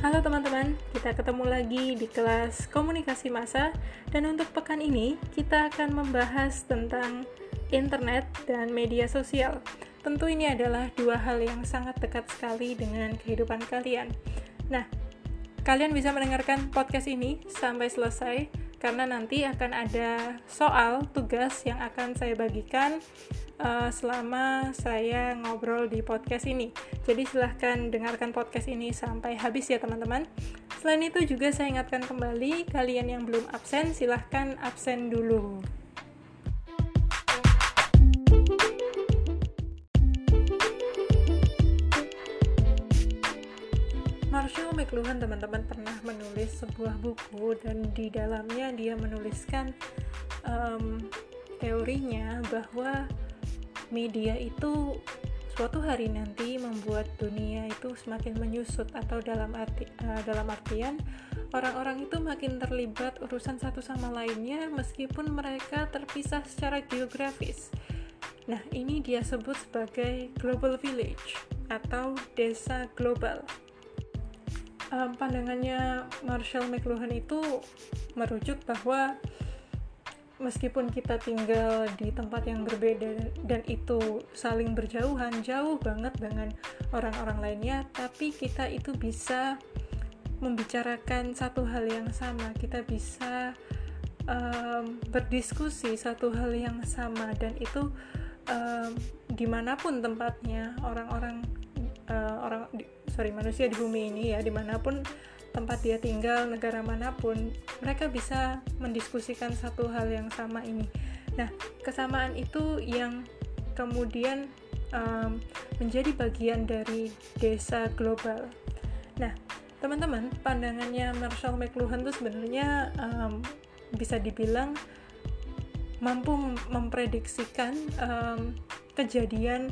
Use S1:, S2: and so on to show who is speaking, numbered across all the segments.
S1: Halo teman-teman, kita ketemu lagi di kelas komunikasi massa dan untuk pekan ini kita akan membahas tentang internet dan media sosial. Tentu ini adalah dua hal yang sangat dekat sekali dengan kehidupan kalian. Nah, kalian bisa mendengarkan podcast ini sampai selesai karena nanti akan ada soal tugas yang akan saya bagikan uh, selama saya ngobrol di podcast ini. Jadi silahkan dengarkan podcast ini sampai habis ya teman-teman. Selain itu juga saya ingatkan kembali kalian yang belum absen silahkan absen dulu. Marshall McLuhan teman-teman pernah menulis sebuah buku dan di dalamnya dia menuliskan um, teorinya bahwa media itu suatu hari nanti membuat dunia itu semakin menyusut atau dalam arti uh, dalam artian orang-orang itu makin terlibat urusan satu sama lainnya meskipun mereka terpisah secara geografis. Nah, ini dia sebut sebagai global village atau desa global. Um, pandangannya Marshall McLuhan itu merujuk bahwa meskipun kita tinggal di tempat yang berbeda dan itu saling berjauhan jauh banget dengan orang-orang lainnya tapi kita itu bisa membicarakan satu hal yang sama. Kita bisa um, berdiskusi satu hal yang sama dan itu um, di mana pun tempatnya orang-orang uh, orang sorry manusia di bumi ini ya di mana pun tempat dia tinggal, negara mana pun, mereka bisa mendiskusikan satu hal yang sama ini. Nah, kesamaan itu yang kemudian um, menjadi bagian dari desa global. Nah, teman-teman, pandangannya Marshall McLuhan itu sebenarnya um, bisa dibilang mampu memprediksikan um, kejadian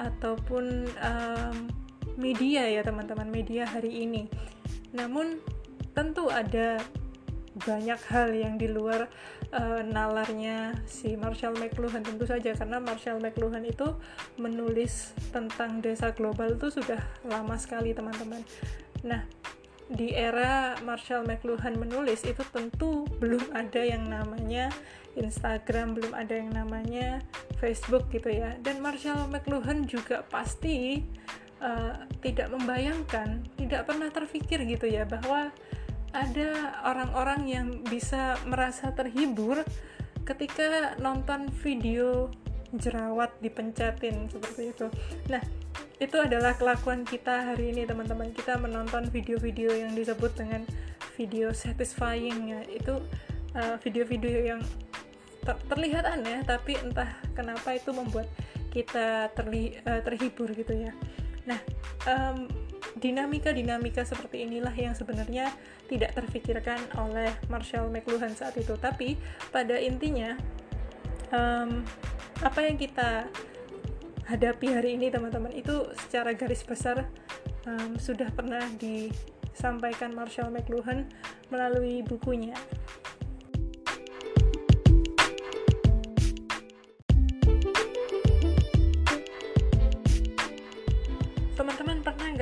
S1: ataupun um, media ya teman-teman media hari ini namun tentu ada banyak hal yang di luar uh, nalarnya si Marshall McLuhan tentu saja karena Marshall McLuhan itu menulis tentang desa global itu sudah lama sekali teman-teman. Nah, di era Marshall McLuhan menulis itu tentu belum ada yang namanya Instagram, belum ada yang namanya Facebook gitu ya. Dan Marshall McLuhan juga pasti uh, tidak membayangkan, tidak pernah terpikir gitu ya bahwa ada orang-orang yang bisa merasa terhibur ketika nonton video jerawat dipencetin seperti itu. Nah, itu adalah kelakuan kita hari ini teman-teman. Kita menonton video-video yang disebut dengan video satisfying ya. Itu uh, video-video uh, yang ter terlihat aneh tapi entah kenapa itu membuat kita terli uh, terhibur gitu ya. Nah, um, dinamika-dinamika seperti inilah yang sebenarnya tidak terfikirkan oleh Marshall McLuhan saat itu. Tapi pada intinya, um, apa yang kita hadapi hari ini, teman-teman, itu secara garis besar um, sudah pernah disampaikan Marshall McLuhan melalui bukunya.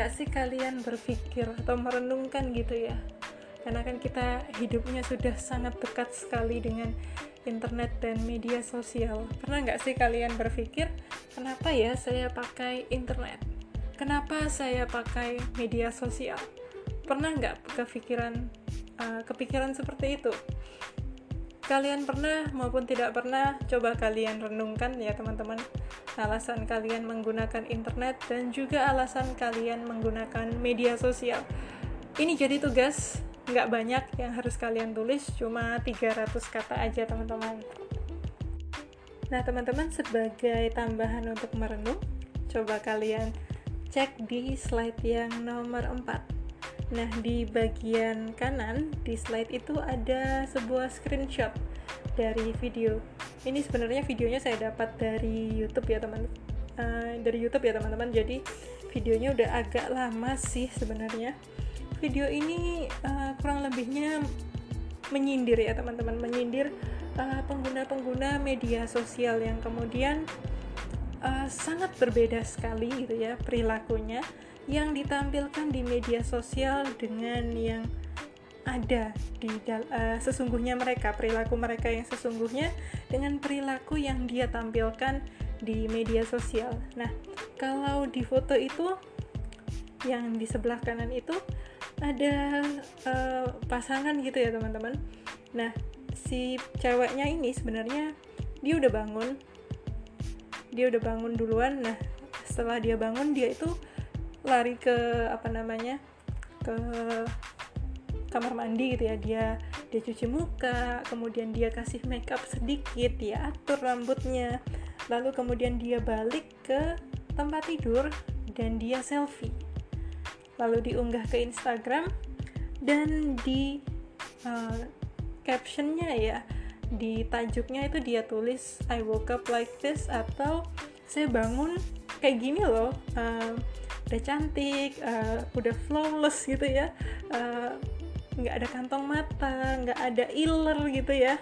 S1: Nggak sih kalian berpikir atau merenungkan gitu ya? Karena kan kita hidupnya sudah sangat dekat sekali dengan internet dan media sosial. Pernah nggak sih kalian berpikir kenapa ya saya pakai internet? Kenapa saya pakai media sosial? Pernah nggak kepikiran uh, kepikiran seperti itu kalian pernah maupun tidak pernah coba kalian renungkan ya teman-teman. Alasan kalian menggunakan internet dan juga alasan kalian menggunakan media sosial. Ini jadi tugas nggak banyak yang harus kalian tulis cuma 300 kata aja teman-teman. Nah teman-teman sebagai tambahan untuk merenung coba kalian cek di slide yang nomor 4 Nah, di bagian kanan di slide itu ada sebuah screenshot dari video. Ini sebenarnya videonya saya dapat dari YouTube ya, teman. Uh, dari YouTube ya, teman-teman. Jadi videonya udah agak lama sih sebenarnya. Video ini uh, kurang lebihnya menyindir ya, teman-teman, menyindir eh, pengguna-pengguna uh, media sosial yang kemudian uh, sangat berbeda sekali gitu ya perilakunya yang ditampilkan di media sosial dengan yang ada di uh, sesungguhnya mereka perilaku mereka yang sesungguhnya dengan perilaku yang dia tampilkan di media sosial. Nah, kalau di foto itu yang di sebelah kanan itu ada uh, pasangan gitu ya teman-teman. Nah, si ceweknya ini sebenarnya dia udah bangun, dia udah bangun duluan. Nah, setelah dia bangun dia itu lari ke apa namanya ke kamar mandi gitu ya. Dia dia cuci muka kemudian dia kasih make up sedikit dia atur rambutnya. Lalu kemudian dia balik ke tempat tidur dan dia selfie. Lalu diunggah ke Instagram dan di uh, captionnya ya di tajuknya itu dia tulis I woke up like this atau saya bangun kayak gini loh uh, udah cantik uh, udah flawless gitu ya. Uh, nggak ada kantong mata nggak ada iler gitu ya.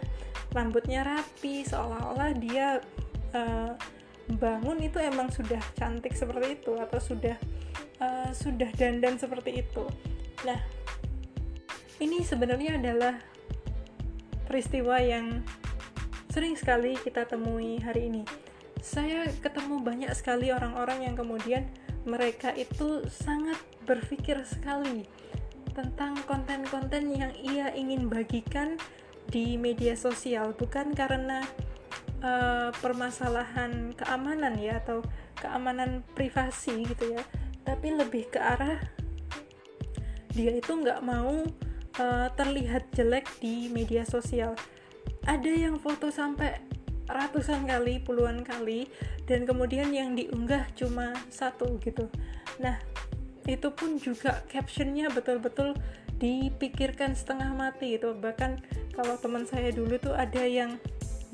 S1: Rambutnya rapi seolah-olah dia uh, bangun itu emang sudah cantik seperti itu atau sudah uh, sudah dandan seperti itu. Nah ini sebenarnya adalah peristiwa yang sering sekali kita temui hari ini. Saya ketemu banyak sekali orang-orang yang kemudian mereka itu sangat berpikir sekali tentang konten-konten yang ia ingin bagikan di media sosial bukan karena uh, permasalahan keamanan ya atau keamanan privasi gitu ya tapi lebih ke arah dia itu nggak mau uh, terlihat jelek di media sosial. Ada yang foto sampai ratusan kali puluhan kali dan kemudian yang diunggah cuma satu gitu. Nah itu pun juga captionnya betul-betul dipikirkan setengah mati itu. Bahkan kalau teman saya dulu tuh ada yang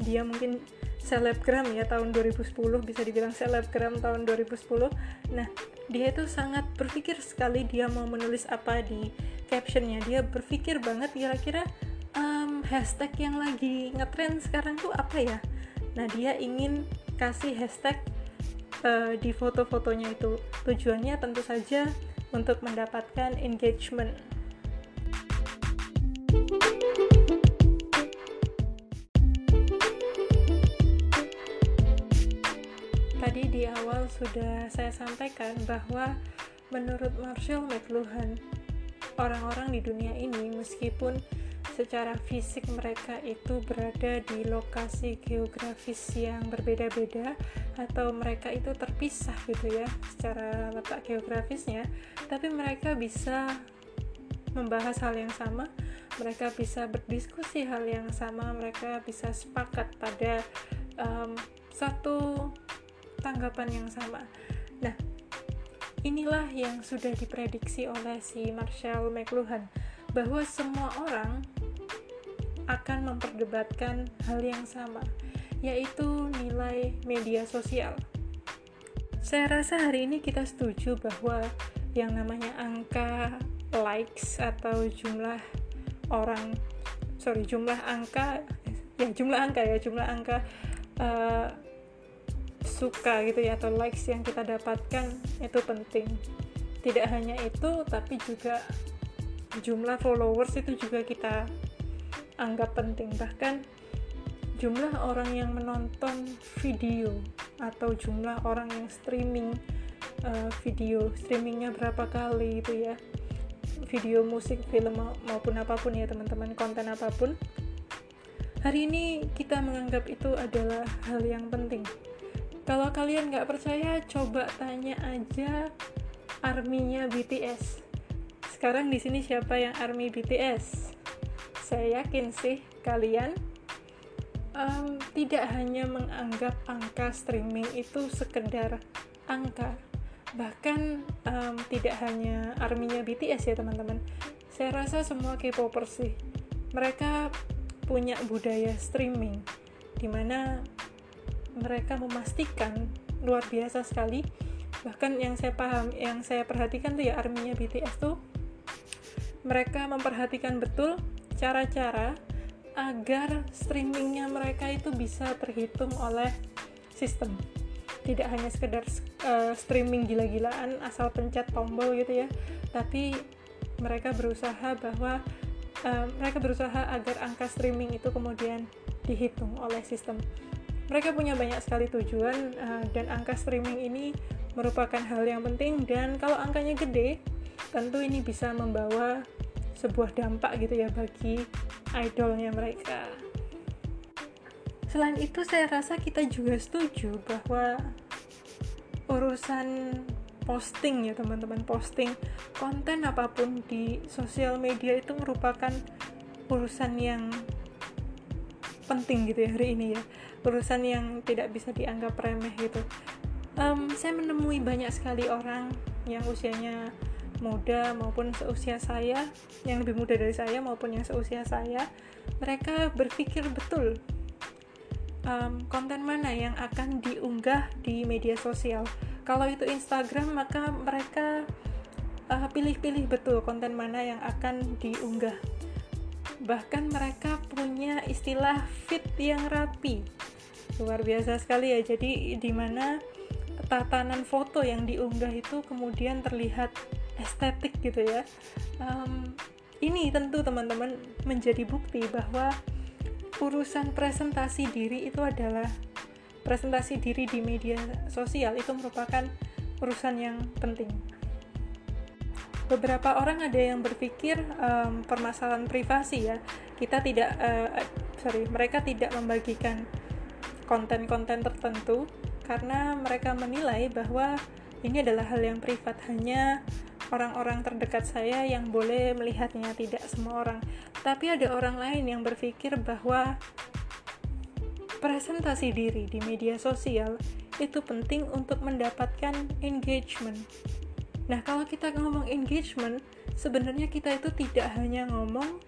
S1: dia mungkin selebgram ya tahun 2010 bisa dibilang selebgram tahun 2010 nah dia itu sangat berpikir sekali dia mau menulis apa di captionnya. Dia berpikir banget kira-kira um, hashtag yang lagi ngetrend sekarang tuh apa ya nah dia ingin kasih hashtag uh, di foto-fotonya itu. Tujuannya tentu saja untuk mendapatkan engagement. Tadi di awal sudah saya sampaikan bahwa menurut Marshall McLuhan, orang-orang di dunia ini meskipun secara fisik mereka itu berada di lokasi geografis yang berbeda-beda atau mereka itu terpisah gitu ya secara letak geografisnya. Tapi mereka bisa membahas hal yang sama mereka bisa berdiskusi hal yang sama mereka bisa sepakat pada um, satu tanggapan yang sama. Nah inilah yang sudah diprediksi oleh si Marshall McLuhan bahwa semua orang akan memperdebatkan hal yang sama, yaitu nilai media sosial. Saya rasa hari ini kita setuju bahwa yang namanya angka likes atau jumlah orang, sorry jumlah angka, ya jumlah angka ya jumlah angka uh, suka gitu ya atau likes yang kita dapatkan itu penting. Tidak hanya itu, tapi juga jumlah followers itu juga kita anggap penting. Bahkan jumlah orang yang menonton video atau jumlah orang yang streaming uh, video streamingnya berapa kali itu ya video musik film maupun apa pun ya teman-teman konten apa pun hari ini kita menganggap itu adalah hal yang penting. Kalau kalian nggak percaya coba tanya aja arminya BTS sekarang di sini siapa yang army BTS saya yakin sih kalian um, tidak hanya menganggap angka streaming itu sekedar angka. Bahkan um, tidak hanya arminya BTS ya teman-teman. Saya rasa semua K-popers sih mereka punya budaya streaming di mana mereka memastikan luar biasa sekali. Bahkan yang saya paham yang saya perhatikan tuh ya arminya BTS tuh mereka memperhatikan betul cara-cara agar streamingnya mereka itu bisa terhitung oleh sistem. Tidak hanya sekedar uh, streaming gila-gilaan asal pencet tombol gitu ya tapi mereka berusaha bahwa uh, mereka berusaha agar angka streaming itu kemudian dihitung oleh sistem. Mereka punya banyak sekali tujuan uh, dan angka streaming ini merupakan hal yang penting. Dan kalau angkanya gede tentu ini bisa membawa sebuah dampak gitu ya bagi idolnya mereka. Selain itu saya rasa kita juga setuju bahwa urusan posting ya teman-teman posting konten apa pun di sosial media itu merupakan urusan yang penting gitu ya hari ini ya. Urusan yang tidak bisa dianggap remeh gitu. Um, saya menemui banyak sekali orang yang usianya muda maupun seusia saya yang lebih muda dari saya maupun yang seusia saya mereka berpikir betul um, konten mana yang akan diunggah di media sosial. Kalau itu Instagram, maka mereka uh, pilih-pilih uh, betul konten mana yang akan diunggah. Bahkan mereka punya istilah fit yang rapi. Luar biasa sekali ya. Jadi di mana tatanan foto yang diunggah itu kemudian terlihat estetik gitu ya. Um, ini tentu teman-teman menjadi bukti bahwa urusan presentasi diri itu adalah presentasi diri di media sosial itu merupakan urusan yang penting. Beberapa orang ada yang berpikir um, permasalahan privasi ya, kita tidak, uh, sorry, mereka tidak membagikan konten-konten tertentu karena mereka menilai bahwa ini adalah hal yang privat hanya orang-orang terdekat saya yang boleh melihatnya, tidak semua orang. Tapi ada orang lain yang berpikir bahwa presentasi diri di media sosial itu penting untuk mendapatkan engagement. Nah, kalau kita ngomong engagement, sebenarnya kita itu tidak hanya ngomong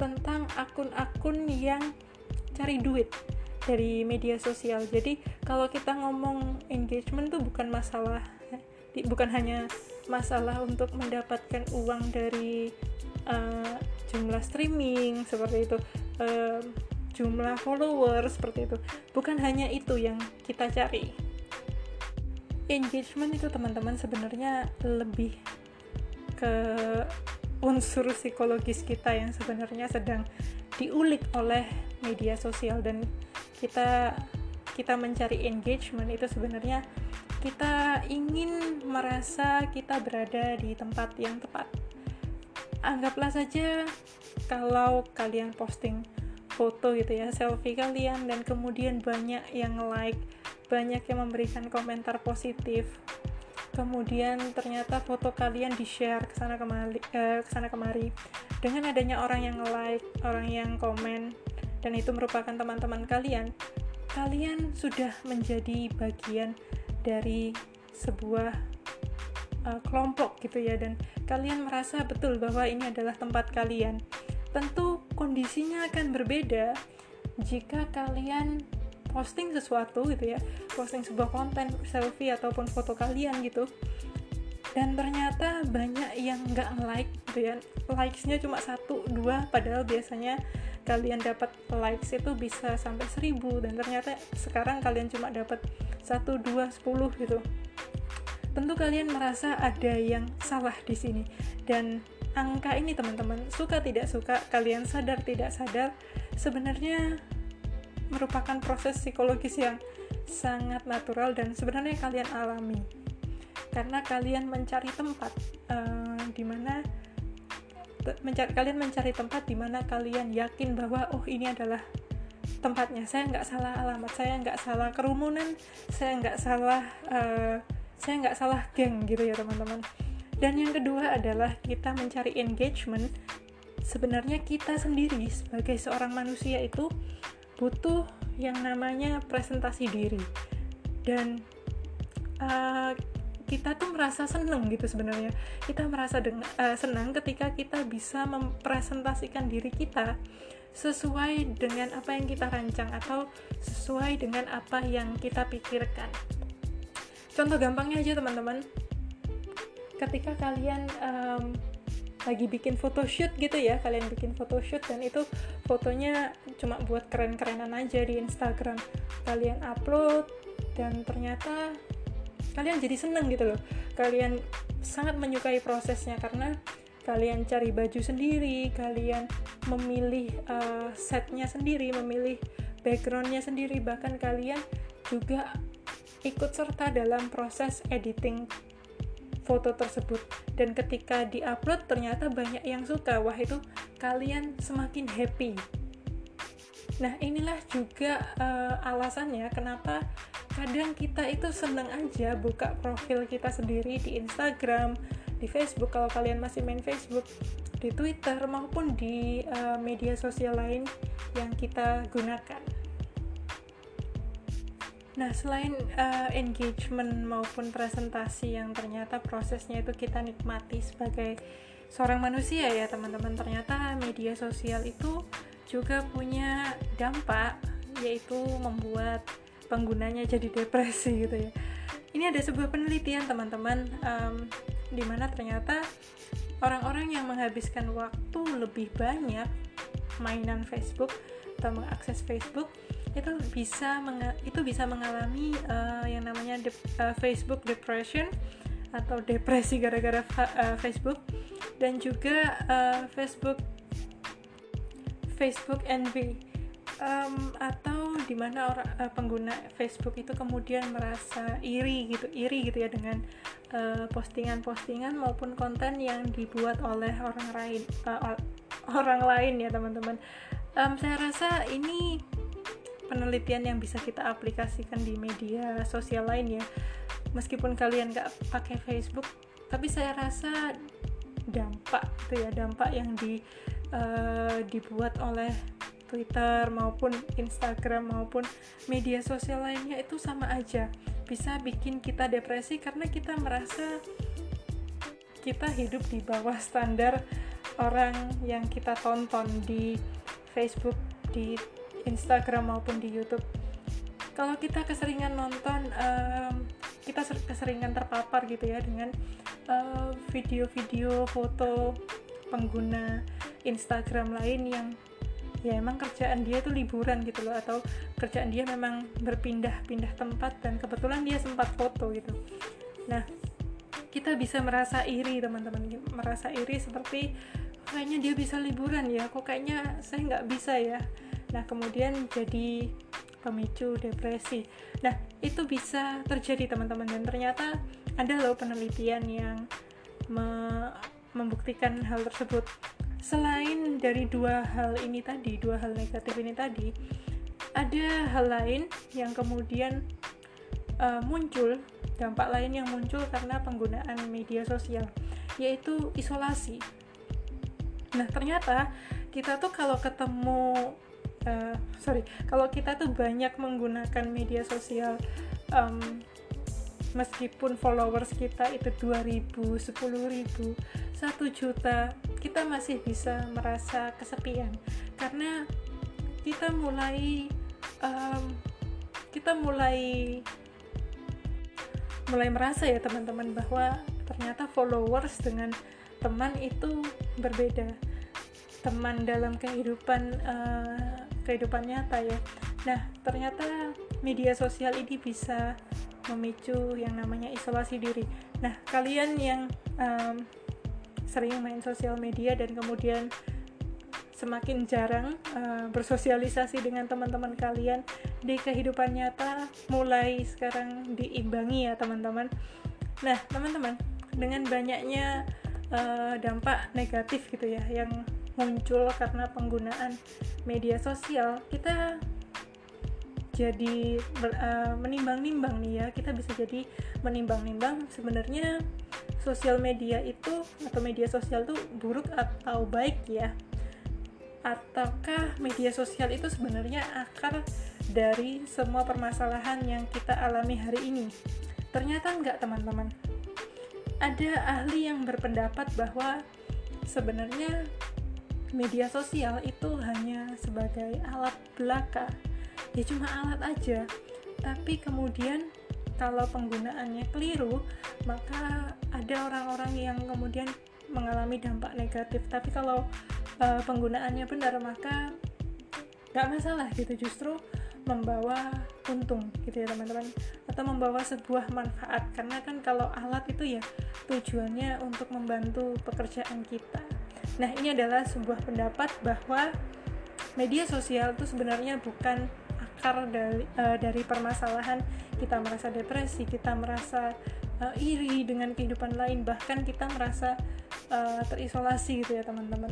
S1: tentang akun-akun yang cari duit dari media sosial. Jadi, kalau kita ngomong engagement itu bukan masalah bukan hanya masalah untuk mendapatkan uang dari uh, jumlah streaming seperti itu uh, jumlah followers seperti itu. Bukan hanya itu yang kita cari. Engagement itu teman-teman sebenarnya lebih ke unsur psikologis kita yang sebenarnya sedang diulik oleh media sosial. Dan kita kita mencari engagement itu sebenarnya kita ingin merasa kita berada di tempat yang tepat. Anggaplah saja kalau kalian posting foto gitu ya, selfie kalian dan kemudian banyak yang like, banyak yang memberikan komentar positif. Kemudian ternyata foto kalian di-share ke sana kemari, eh, ke sana kemari. Dengan adanya orang yang like, orang yang komen dan itu merupakan teman-teman kalian, kalian sudah menjadi bagian dari sebuah uh, kelompok gitu ya dan kalian merasa betul bahwa ini adalah tempat kalian. Tentu kondisinya akan berbeda jika kalian posting sesuatu gitu ya posting sebuah konten selfie ataupun foto kalian gitu dan ternyata banyak yang nggak like gitu ya. Likesnya cuma satu dua padahal biasanya kalian dapat likes itu bisa sampai seribu dan ternyata sekarang kalian cuma dapat satu dua sepuluh gitu. Tentu kalian merasa ada yang salah di sini. Dan angka ini teman-teman suka tidak suka kalian sadar tidak sadar sebenarnya merupakan proses psikologis yang sangat natural dan sebenarnya kalian alami. Karena kalian mencari tempat uh, di mana mencari, kalian mencari tempat di mana kalian yakin bahwa oh ini adalah tempatnya. Saya nggak salah alamat saya nggak salah kerumunan saya nggak salah uh, saya nggak salah geng gitu ya teman-teman. Dan yang kedua adalah kita mencari engagement. Sebenarnya kita sendiri sebagai seorang manusia itu butuh yang namanya presentasi diri. Dan uh, kita tuh merasa seneng gitu sebenarnya. Kita merasa uh, senang ketika kita bisa mempresentasikan diri kita sesuai dengan apa yang kita rancang atau sesuai dengan apa yang kita pikirkan. Contoh gampangnya aja teman-teman. Ketika kalian um, lagi bikin photoshoot gitu ya kalian bikin photoshoot dan itu fotonya cuma buat keren-kerenan aja di Instagram. Kalian upload dan ternyata kalian jadi seneng gitu loh. Kalian sangat menyukai prosesnya karena kalian cari baju sendiri kalian memilih uh, setnya sendiri memilih backgroundnya sendiri bahkan kalian juga ikut serta dalam proses editing foto tersebut. Dan ketika diupload ternyata banyak yang suka. Wah itu kalian semakin happy. Nah inilah juga uh, alasannya kenapa kadang kita itu seneng aja buka profil kita sendiri di Instagram di Facebook kalau kalian masih main Facebook di Twitter maupun di uh, media sosial lain yang kita gunakan Nah, selain uh, engagement maupun presentasi yang ternyata prosesnya itu kita nikmati sebagai seorang manusia ya, teman-teman. Ternyata media sosial itu juga punya dampak yaitu membuat penggunanya jadi depresi gitu ya. Ini ada sebuah penelitian, teman-teman, um, di mana ternyata orang-orang yang menghabiskan waktu lebih banyak mainan Facebook atau mengakses Facebook itu bisa itu bisa mengalami uh, yang namanya de uh, Facebook depression atau depresi gara-gara uh, Facebook dan juga uh, Facebook Facebook envy um, atau di mana orang uh, pengguna Facebook itu kemudian merasa iri gitu iri gitu ya dengan postingan-postingan uh, maupun konten yang dibuat oleh orang lain uh, orang lain ya teman-teman. Um, saya rasa ini penelitian yang bisa kita aplikasikan di media sosial lain ya. Meskipun kalian nggak pakai Facebook tapi saya rasa dampak itu ya dampak yang di uh, dibuat oleh Twitter maupun Instagram maupun media sosial lainnya itu sama aja. Bisa bikin kita depresi karena kita merasa kita hidup di bawah standar orang yang kita tonton di Facebook di Instagram maupun di YouTube. Kalau kita keseringan nonton um, kita keseringan terpapar gitu ya dengan video-video uh, foto pengguna Instagram lain yang ya emang kerjaan dia itu liburan gitu loh atau kerjaan dia memang berpindah-pindah tempat dan kebetulan dia sempat foto gitu nah kita bisa merasa iri teman-teman merasa iri seperti kayaknya dia bisa liburan ya kok kayaknya saya nggak bisa ya Nah, kemudian jadi pemicu depresi. Nah, itu bisa terjadi teman-teman dan ternyata ada loh penelitian yang me membuktikan hal tersebut. Selain dari dua hal ini tadi, dua hal negatif ini tadi, ada hal lain yang kemudian uh, muncul, dampak lain yang muncul karena penggunaan media sosial, yaitu isolasi. Nah, ternyata kita tuh kalau ketemu uh, sorry kalau kita tuh banyak menggunakan media sosial um, meskipun followers kita itu 2000, 10.000, 1 juta, kita masih bisa merasa kesepian. Karena kita mulai um, kita mulai mulai merasa ya teman-teman bahwa ternyata followers dengan teman itu berbeda. Teman dalam kehidupan uh, kehidupan nyata ya. Nah ternyata media sosial ini bisa memicu yang namanya isolasi diri. Nah kalian yang um, sering main sosial media dan kemudian semakin jarang uh, bersosialisasi dengan teman-teman kalian. Di kehidupan nyata mulai sekarang diimbangi ya teman-teman. Nah teman-teman dengan banyaknya uh, dampak negatif gitu ya yang muncul karena penggunaan media sosial kita jadi uh, menimbang-nimbang nih ya. Kita bisa jadi menimbang-nimbang sebenarnya sosial media itu atau media sosial itu buruk atau baik ya? Ataukah media sosial itu sebenarnya akar dari semua permasalahan yang kita alami hari ini? Ternyata enggak teman-teman. Ada ahli yang berpendapat bahwa sebenarnya media sosial itu hanya sebagai alat belaka. Ya cuma alat aja. Tapi kemudian kalau penggunaannya keliru maka ada orang-orang yang kemudian mengalami dampak negatif. Tapi kalau uh, penggunaannya benar maka nggak masalah gitu. Justru membawa untung gitu ya teman-teman. Atau membawa sebuah manfaat. Karena kan kalau alat itu ya tujuannya untuk membantu pekerjaan kita. Nah ini adalah sebuah pendapat bahwa media sosial itu sebenarnya bukan akar dari, uh, dari permasalahan kita merasa depresi kita merasa uh, iri dengan kehidupan lain bahkan kita merasa uh, terisolasi gitu ya teman-teman.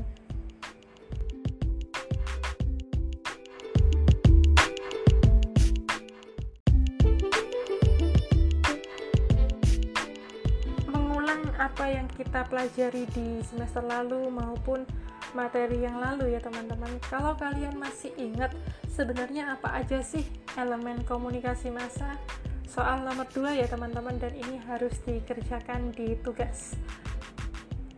S1: Apa yang kita pelajari di semester lalu maupun materi yang lalu ya teman-teman. Kalau kalian masih ingat sebenarnya apa aja sih elemen komunikasi massa? Soal nomor 2 ya teman-teman dan ini harus dikerjakan di tugas.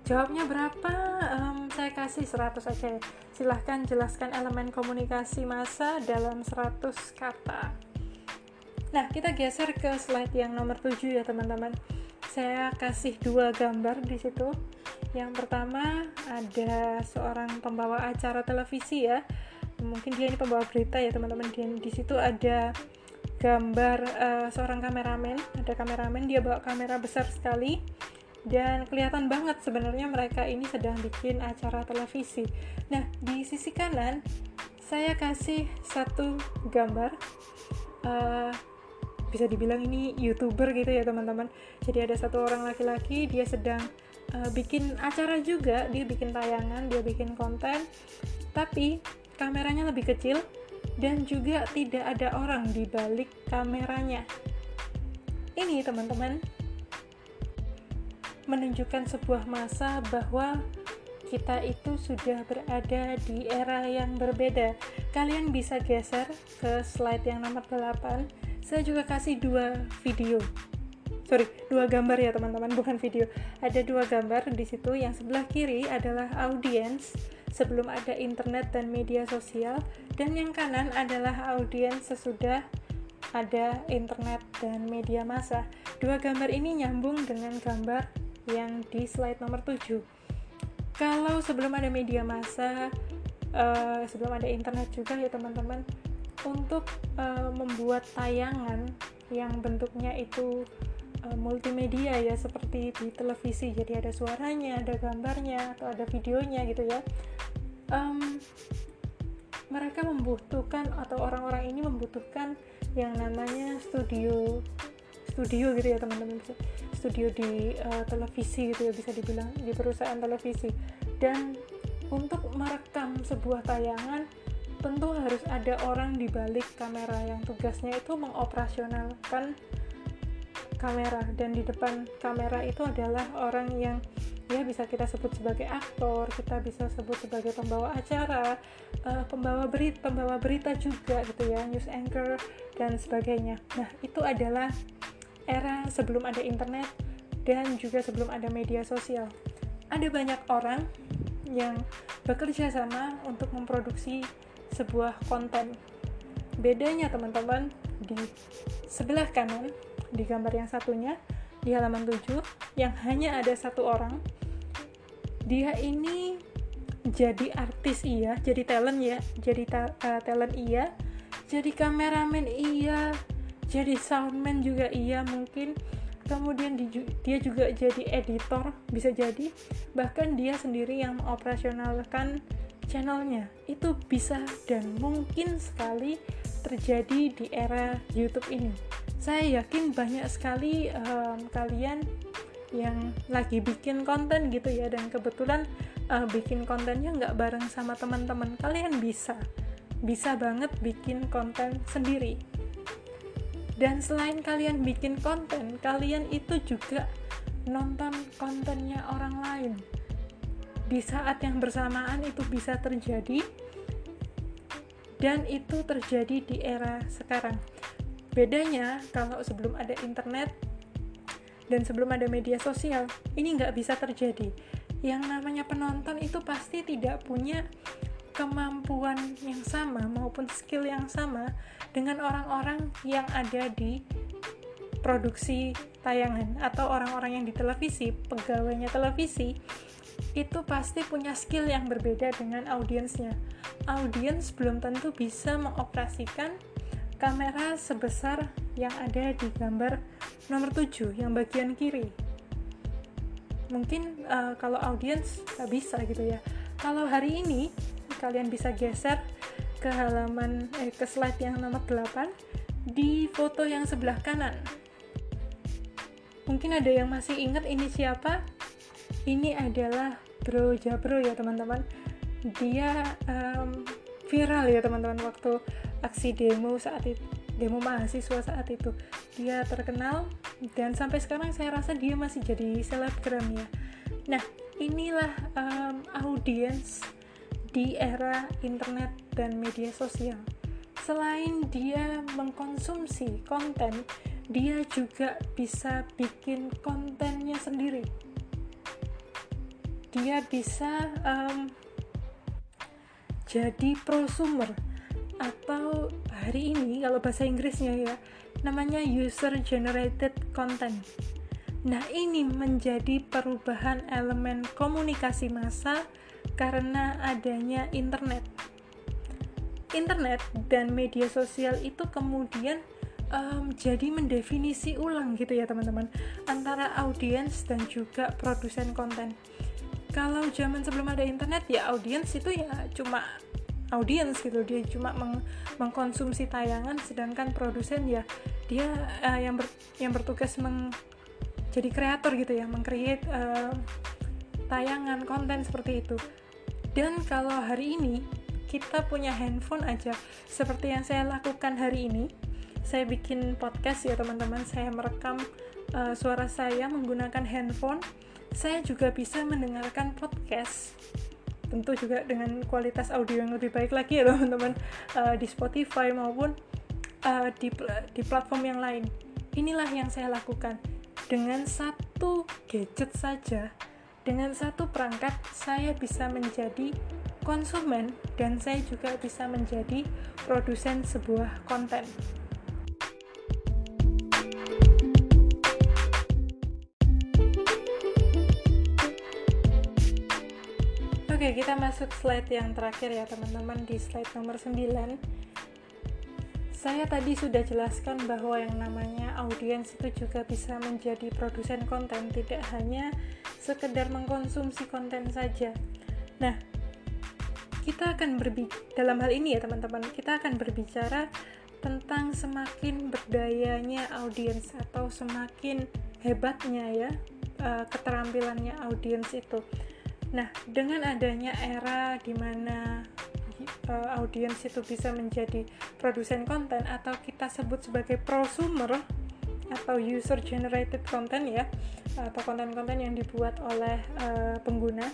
S1: Jawabnya berapa? Um, saya kasih 100 aja ya. Silahkan jelaskan elemen komunikasi massa dalam 100 kata. Nah kita geser ke slide yang nomor 7 ya teman-teman. Saya kasih dua gambar di situ. Yang pertama ada seorang pembawa acara televisi ya. Mungkin dia ini pembawa berita ya teman-teman. Di situ ada gambar uh, seorang kameramen. Ada kameramen dia bawa kamera besar sekali dan kelihatan banget sebenarnya mereka ini sedang bikin acara televisi. Nah di sisi kanan saya kasih satu gambar. Uh, bisa dibilang ini youtuber gitu ya teman-teman jadi ada satu orang laki-laki dia sedang uh, bikin acara juga dia bikin tayangan dia bikin konten tapi kameranya lebih kecil dan juga tidak ada orang di balik kameranya. Ini teman-teman menunjukkan sebuah masa bahwa kita itu sudah berada di era yang berbeda. Kalian bisa geser ke slide yang nomor 8 saya juga kasih dua video. Sorry dua gambar ya teman-teman bukan video. Ada dua gambar di situ. Yang sebelah kiri adalah audiens sebelum ada internet dan media sosial. Dan yang kanan adalah audiens sesudah ada internet dan media massa. Dua gambar ini nyambung dengan gambar yang di slide nomor 7 kalau sebelum ada media massa uh, sebelum ada internet juga ya teman-teman untuk uh, membuat tayangan yang bentuknya itu uh, multimedia ya seperti di televisi. Jadi ada suaranya ada gambarnya atau ada videonya gitu ya. Um, mereka membutuhkan atau orang-orang ini membutuhkan yang namanya studio studio gitu ya teman-teman. Studio di uh, televisi gitu ya bisa dibilang di perusahaan televisi. Dan untuk merekam sebuah tayangan tentu harus ada orang di balik kamera yang tugasnya itu mengoperasionalkan kamera dan di depan kamera itu adalah orang yang ya bisa kita sebut sebagai aktor, kita bisa sebut sebagai pembawa acara, uh, pembawa berita, pembawa berita juga gitu ya, news anchor dan sebagainya. Nah, itu adalah era sebelum ada internet dan juga sebelum ada media sosial. Ada banyak orang yang bekerja sama untuk memproduksi sebuah konten. Bedanya teman-teman di sebelah kanan di gambar yang satunya di halaman 7 yang hanya ada satu orang. Dia ini jadi artis iya, jadi talent ya, jadi ta uh, talent iya, jadi kameramen iya, jadi soundman juga iya mungkin. Kemudian di, dia juga jadi editor bisa jadi. Bahkan dia sendiri yang mengoperasionalkan channelnya. Itu bisa dan mungkin sekali terjadi di era YouTube ini. Saya yakin banyak sekali um, kalian yang lagi bikin konten gitu ya dan kebetulan uh, bikin kontennya nggak bareng sama teman-teman kalian bisa bisa banget bikin konten sendiri dan selain kalian bikin konten kalian itu juga nonton kontennya orang lain di saat yang bersamaan itu bisa terjadi dan itu terjadi di era sekarang. Bedanya kalau sebelum ada internet dan sebelum ada media sosial, ini nggak bisa terjadi. Yang namanya penonton itu pasti tidak punya kemampuan yang sama maupun skill yang sama dengan orang-orang yang ada di produksi tayangan atau orang-orang yang di televisi, pegawainya televisi itu pasti punya skill yang berbeda dengan audiensnya. Audiens belum tentu bisa mengoperasikan kamera sebesar yang ada di gambar nomor 7 yang bagian kiri. Mungkin uh, kalau audiens nggak bisa gitu ya. Kalau hari ini kalian bisa geser ke halaman eh, ke slide yang nomor 8 di foto yang sebelah kanan. Mungkin ada yang masih ingat ini siapa? Ini adalah Bro Jabro ya teman-teman. Dia um, viral ya teman-teman waktu aksi demo saat itu demo mahasiswa saat itu. Dia terkenal dan sampai sekarang saya rasa dia masih jadi selebgram ya. Nah inilah um, audiens di era internet dan media sosial. Selain dia mengkonsumsi konten dia juga bisa bikin kontennya sendiri. Dia bisa um, jadi prosumer atau hari ini kalau bahasa Inggrisnya ya namanya user generated content. Nah ini menjadi perubahan elemen komunikasi massa karena adanya internet. Internet dan media sosial itu kemudian um, jadi mendefinisi ulang gitu ya teman-teman antara audiens dan juga produsen konten. Kalau zaman sebelum ada internet ya audiens itu ya cuma audiens gitu. Dia cuma meng mengkonsumsi tayangan sedangkan produsen ya dia uh, yang ber yang bertugas meng jadi kreator gitu ya mengcreate uh, tayangan konten seperti itu. Dan kalau hari ini kita punya handphone aja. Seperti yang saya lakukan hari ini saya bikin podcast ya teman-teman. Saya merekam uh, suara saya menggunakan handphone. Saya juga bisa mendengarkan podcast tentu juga dengan kualitas audio yang lebih baik lagi ya teman-teman uh, di Spotify maupun uh, di di platform yang lain. Inilah yang saya lakukan. Dengan satu gadget saja dengan satu perangkat saya bisa menjadi konsumen dan saya juga bisa menjadi produsen sebuah konten Oke, kita masuk slide yang terakhir ya teman-teman di slide nomor 9. Saya tadi sudah jelaskan bahwa yang namanya audiens itu juga bisa menjadi produsen konten, tidak hanya sekedar mengkonsumsi konten saja. Nah, kita akan berbicara dalam hal ini ya teman-teman, kita akan berbicara tentang semakin berdayanya audiens atau semakin hebatnya ya uh, keterampilannya audiens itu. Nah, dengan adanya era di mana uh, audiens itu bisa menjadi produsen konten atau kita sebut sebagai prosumer atau user generated content ya atau konten-konten yang dibuat oleh uh, pengguna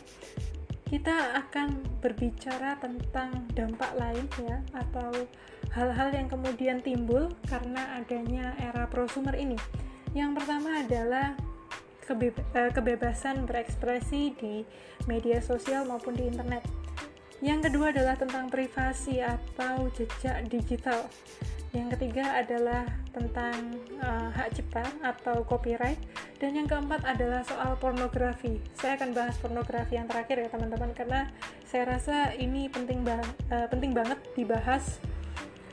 S1: kita akan berbicara tentang dampak lain ya atau hal-hal yang kemudian timbul karena adanya era prosumer ini. Yang pertama adalah Eh, kebebasan berekspresi di media sosial maupun di internet. Yang kedua adalah tentang privasi atau jejak digital. Yang ketiga adalah tentang uh, hak cipta atau copyright dan yang keempat adalah soal pornografi. Saya akan bahas pornografi yang terakhir ya teman-teman karena saya rasa ini penting ba uh, penting banget dibahas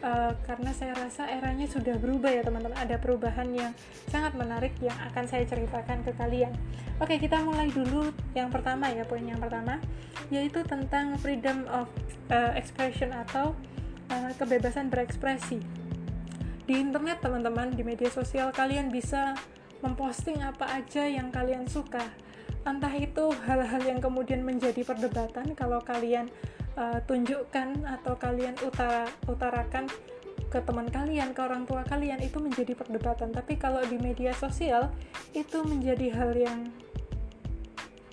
S1: uh, karena saya rasa eranya sudah berubah ya teman-teman. Ada perubahan yang sangat menarik yang akan saya ceritakan ke kalian. Oke kita mulai dulu yang pertama ya poin yang pertama yaitu tentang freedom of uh, expression atau uh, kebebasan berekspresi. Di internet teman-teman di media sosial kalian bisa memposting apa aja yang kalian suka. Entah itu hal-hal yang kemudian menjadi perdebatan kalau kalian uh, tunjukkan atau kalian utara, utarakan ke teman kalian, ke orang tua kalian itu menjadi perdebatan. Tapi kalau di media sosial itu menjadi hal yang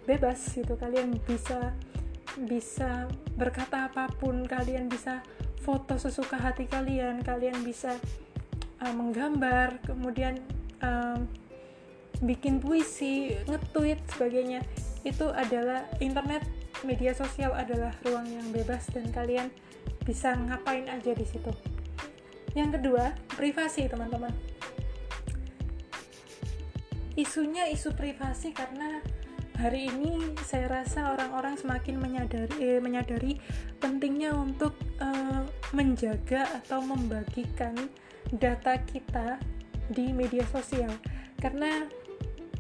S1: bebas gitu. Kalian bisa bisa berkata apa pun, kalian bisa foto sesuka hati kalian, kalian bisa uh, menggambar, kemudian um, bikin puisi, nge-tweet sebagainya. Itu adalah internet media sosial adalah ruang yang bebas dan kalian bisa ngapain aja di situ. Yang kedua, privasi, teman-teman. Isunya isu privasi karena hari ini saya rasa orang-orang semakin menyadari eh, menyadari pentingnya untuk eh, menjaga atau membagikan data kita di media sosial karena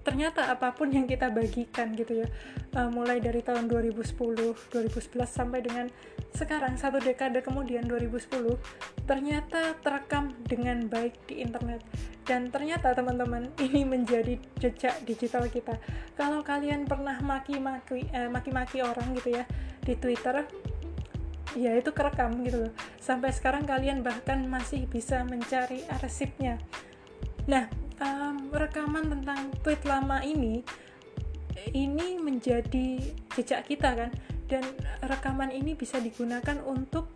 S1: ternyata apa pun yang kita bagikan gitu ya uh, mulai dari tahun 2010 2011 sampai dengan sekarang satu dekade kemudian 2010 ternyata terekam dengan baik di internet. Dan ternyata teman-teman ini menjadi jejak digital kita. Kalau kalian pernah maki-maki eh, maki-maki orang gitu ya di Twitter ya itu kerekam gitu loh. Sampai sekarang kalian bahkan masih bisa mencari arsipnya. Nah um, rekaman tentang tweet lama ini ini menjadi jejak kita kan? Dan rekaman ini bisa digunakan untuk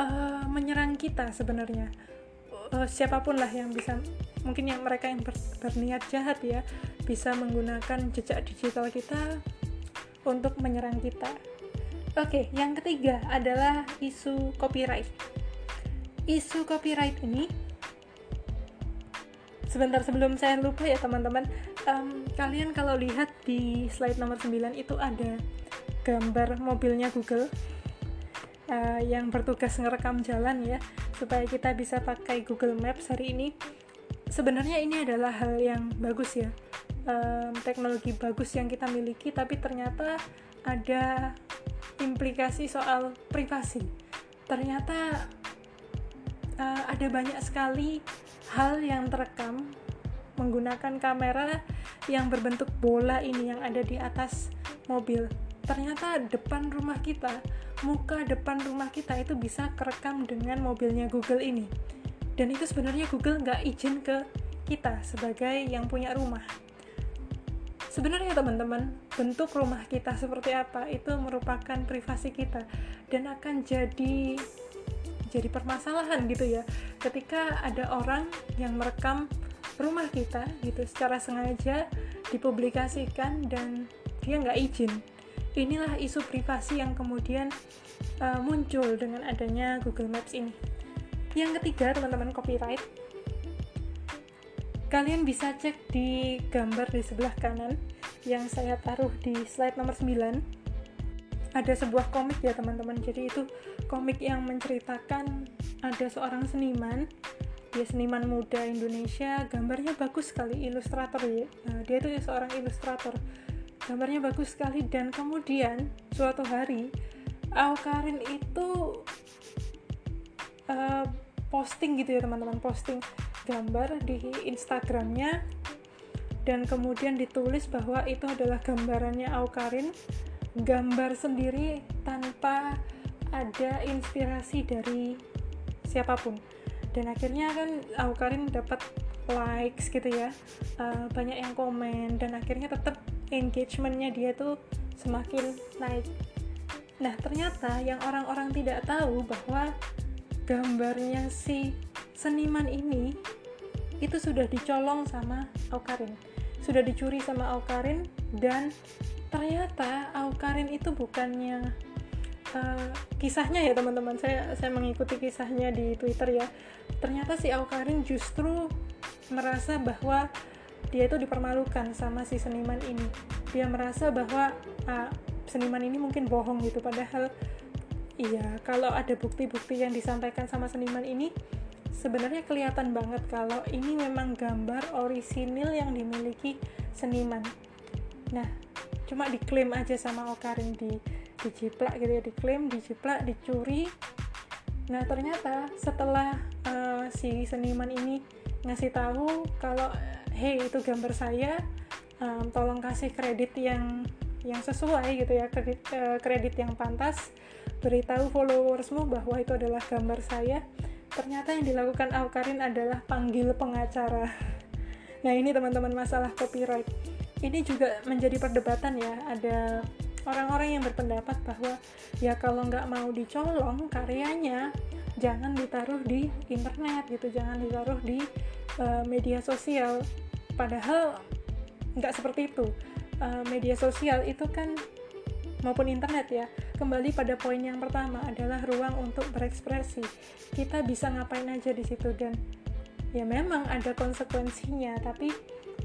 S1: uh, menyerang kita sebenarnya. Uh, siapa pun lah yang bisa mungkin yang mereka yang ber, berniat jahat ya bisa menggunakan jejak digital kita untuk menyerang kita. Oke okay, yang ketiga adalah isu copyright. Isu copyright ini sebentar sebelum saya lupa ya teman-teman. Um, kalian kalau lihat di slide nomor 9 itu ada gambar mobilnya Google uh, yang bertugas ngerekam jalan ya supaya kita bisa pakai Google Maps hari ini. Sebenarnya ini adalah hal yang bagus ya um, teknologi bagus yang kita miliki tapi ternyata ada implikasi soal privasi. Ternyata uh, ada banyak sekali hal yang terekam menggunakan kamera yang berbentuk bola ini yang ada di atas mobil. Ternyata depan rumah kita, muka depan rumah kita itu bisa kerekam dengan mobilnya Google ini. Dan itu sebenarnya Google nggak izin ke kita sebagai yang punya rumah. Sebenarnya teman-teman, bentuk rumah kita seperti apa itu merupakan privasi kita dan akan jadi jadi permasalahan gitu ya. Ketika ada orang yang merekam rumah kita gitu secara sengaja dipublikasikan dan dia nggak izin. Inilah isu privasi yang kemudian uh, muncul dengan adanya Google Maps ini. Yang ketiga teman-teman copyright. Kalian bisa cek di gambar di sebelah kanan yang saya taruh di slide nomor 9 ada sebuah komik ya teman-teman. Jadi itu komik yang menceritakan ada seorang seniman. Dia seniman muda Indonesia. Gambarnya bagus sekali ilustrator ya. Nah, dia itu seorang ilustrator. Gambarnya bagus sekali dan kemudian suatu hari Aukarin itu uh, posting gitu ya teman-teman. Posting gambar di Instagramnya dan kemudian ditulis bahwa itu adalah gambarannya Aukarin gambar sendiri tanpa ada inspirasi dari siapa pun. Dan akhirnya kan Aukarin dapat likes gitu ya uh, banyak yang komen dan akhirnya tetap engagementnya dia tuh semakin naik. Nah ternyata yang orang-orang tidak tahu bahwa gambarnya si seniman ini itu sudah dicolong sama Aukarin. Sudah dicuri sama Aukarin dan ternyata Aukarin itu bukannya uh, kisahnya ya teman-teman. Saya saya mengikuti kisahnya di Twitter ya. Ternyata si Aukarin justru merasa bahwa dia itu dipermalukan sama si seniman ini. Dia merasa bahwa uh, seniman ini mungkin bohong gitu. Padahal iya kalau ada bukti-bukti yang disampaikan sama seniman ini sebenarnya kelihatan banget kalau ini memang gambar orisinil yang dimiliki seniman. Nah cuma diklaim aja sama Okarin di diciplak gitu ya. Diklaim diciplak dicuri. Nah ternyata setelah uh, si seniman ini ngasih tahu kalau hey itu gambar saya um, tolong kasih kredit yang yang sesuai gitu ya. Kredit uh, kredit yang pantas. Beritahu followersmu bahwa itu adalah gambar saya. Ternyata yang dilakukan Aukarin adalah panggil pengacara. Nah ini teman-teman masalah copyright ini juga menjadi perdebatan ya. Ada orang-orang yang berpendapat bahwa ya kalau nggak mau dicolong karyanya jangan ditaruh di internet gitu jangan ditaruh di uh, media sosial. Padahal nggak seperti itu. Uh, media sosial itu kan maupun internet ya kembali pada poin yang pertama adalah ruang untuk berekspresi. Kita bisa ngapain aja di situ dan ya memang ada konsekuensinya tapi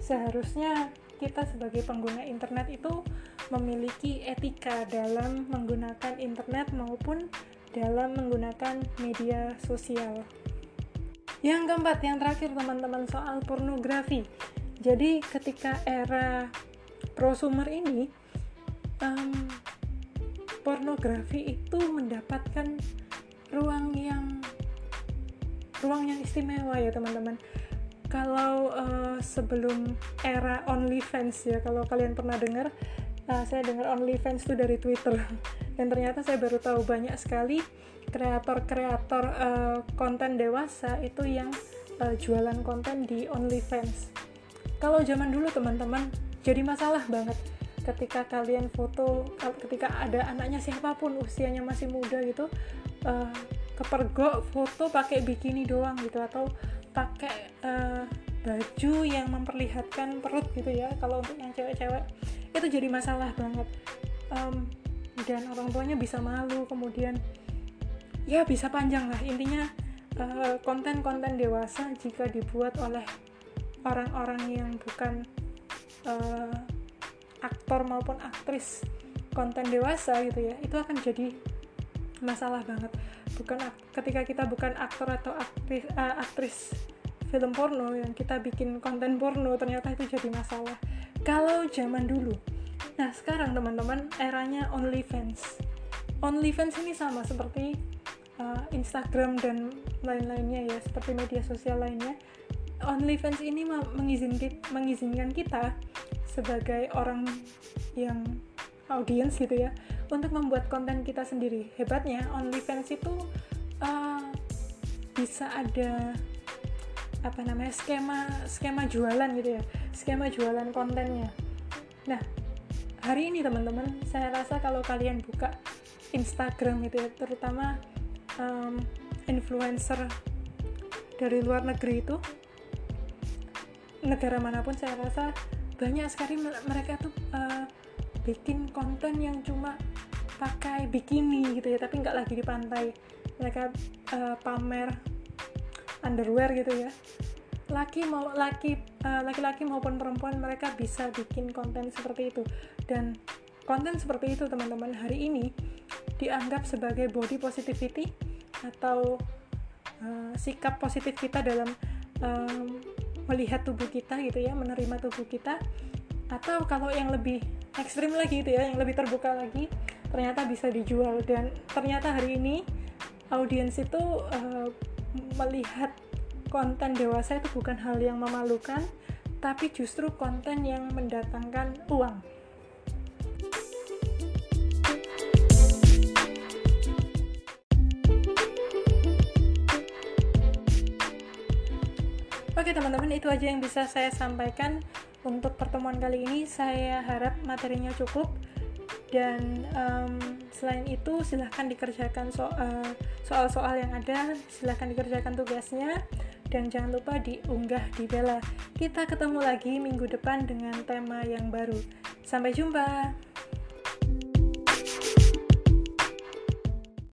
S1: seharusnya kita sebagai pengguna internet itu memiliki etika dalam menggunakan internet maupun dalam menggunakan media sosial. yang keempat yang terakhir teman-teman soal pornografi jadi ketika era prosumer ini um, pornografi itu mendapatkan ruang yang ruang yang istimewa ya teman-teman kalau uh, sebelum era OnlyFans ya kalau kalian pernah dengar uh, saya dengar OnlyFans itu dari Twitter. Dan ternyata saya baru tahu banyak sekali kreator-kreator uh, konten dewasa itu yang uh, jualan konten di OnlyFans. Kalau zaman dulu teman-teman jadi masalah banget. Ketika kalian foto ketika ada anaknya siapa pun usianya masih muda gitu uh, kepergok foto pakai bikini doang gitu atau pakai uh, baju yang memperlihatkan perut gitu ya. Kalau untuk yang cewek-cewek itu jadi masalah banget. Um, dan orang tuanya bisa malu kemudian ya bisa panjang lah. Intinya eh, konten-konten uh, dewasa jika dibuat oleh orang-orang yang bukan uh, aktor maupun aktris konten dewasa gitu ya itu akan jadi masalah banget bukan ketika kita bukan aktor atau aktris, uh, aktris film porno yang kita bikin konten porno ternyata itu jadi masalah. Kalau zaman dulu. Nah sekarang teman-teman eranya OnlyFans. OnlyFans ini sama seperti uh, Instagram dan lain-lainnya ya seperti media sosial lainnya. OnlyFans ini mengizinkan mengizinkan kita sebagai orang yang audiens gitu ya untuk membuat konten kita sendiri. Hebatnya OnlyFans itu uh, bisa ada apa namanya skema skema jualan gitu ya skema jualan kontennya. Nah hari ini teman-teman saya rasa kalau kalian buka Instagram gitu ya terutama um, influencer dari luar negeri itu negara mana pun saya rasa banyak sekali mereka tuh uh, bikin konten yang cuma pakai bikini gitu ya tapi nggak lagi di pantai. Mereka uh, pamer underwear gitu ya. Laki mau laki uh, laki-laki maupun perempuan mereka bisa bikin konten seperti itu. Dan konten seperti itu teman-teman hari ini dianggap sebagai body positivity atau uh, sikap positif kita dalam um, melihat tubuh kita gitu ya menerima tubuh kita. Atau kalau yang lebih ekstrim lagi gitu ya yang lebih terbuka lagi ternyata bisa dijual. Dan ternyata hari ini audiens itu uh, melihat konten dewasa itu bukan hal yang memalukan tapi justru konten yang mendatangkan uang. Oke teman-teman itu aja yang bisa saya sampaikan untuk pertemuan kali ini saya harap materinya cukup. Dan um, selain itu silahkan dikerjakan eh, soal-soal yang ada. Silahkan dikerjakan tugasnya. Dan jangan lupa diunggah di Bella. Kita ketemu lagi minggu depan dengan tema yang baru. Sampai jumpa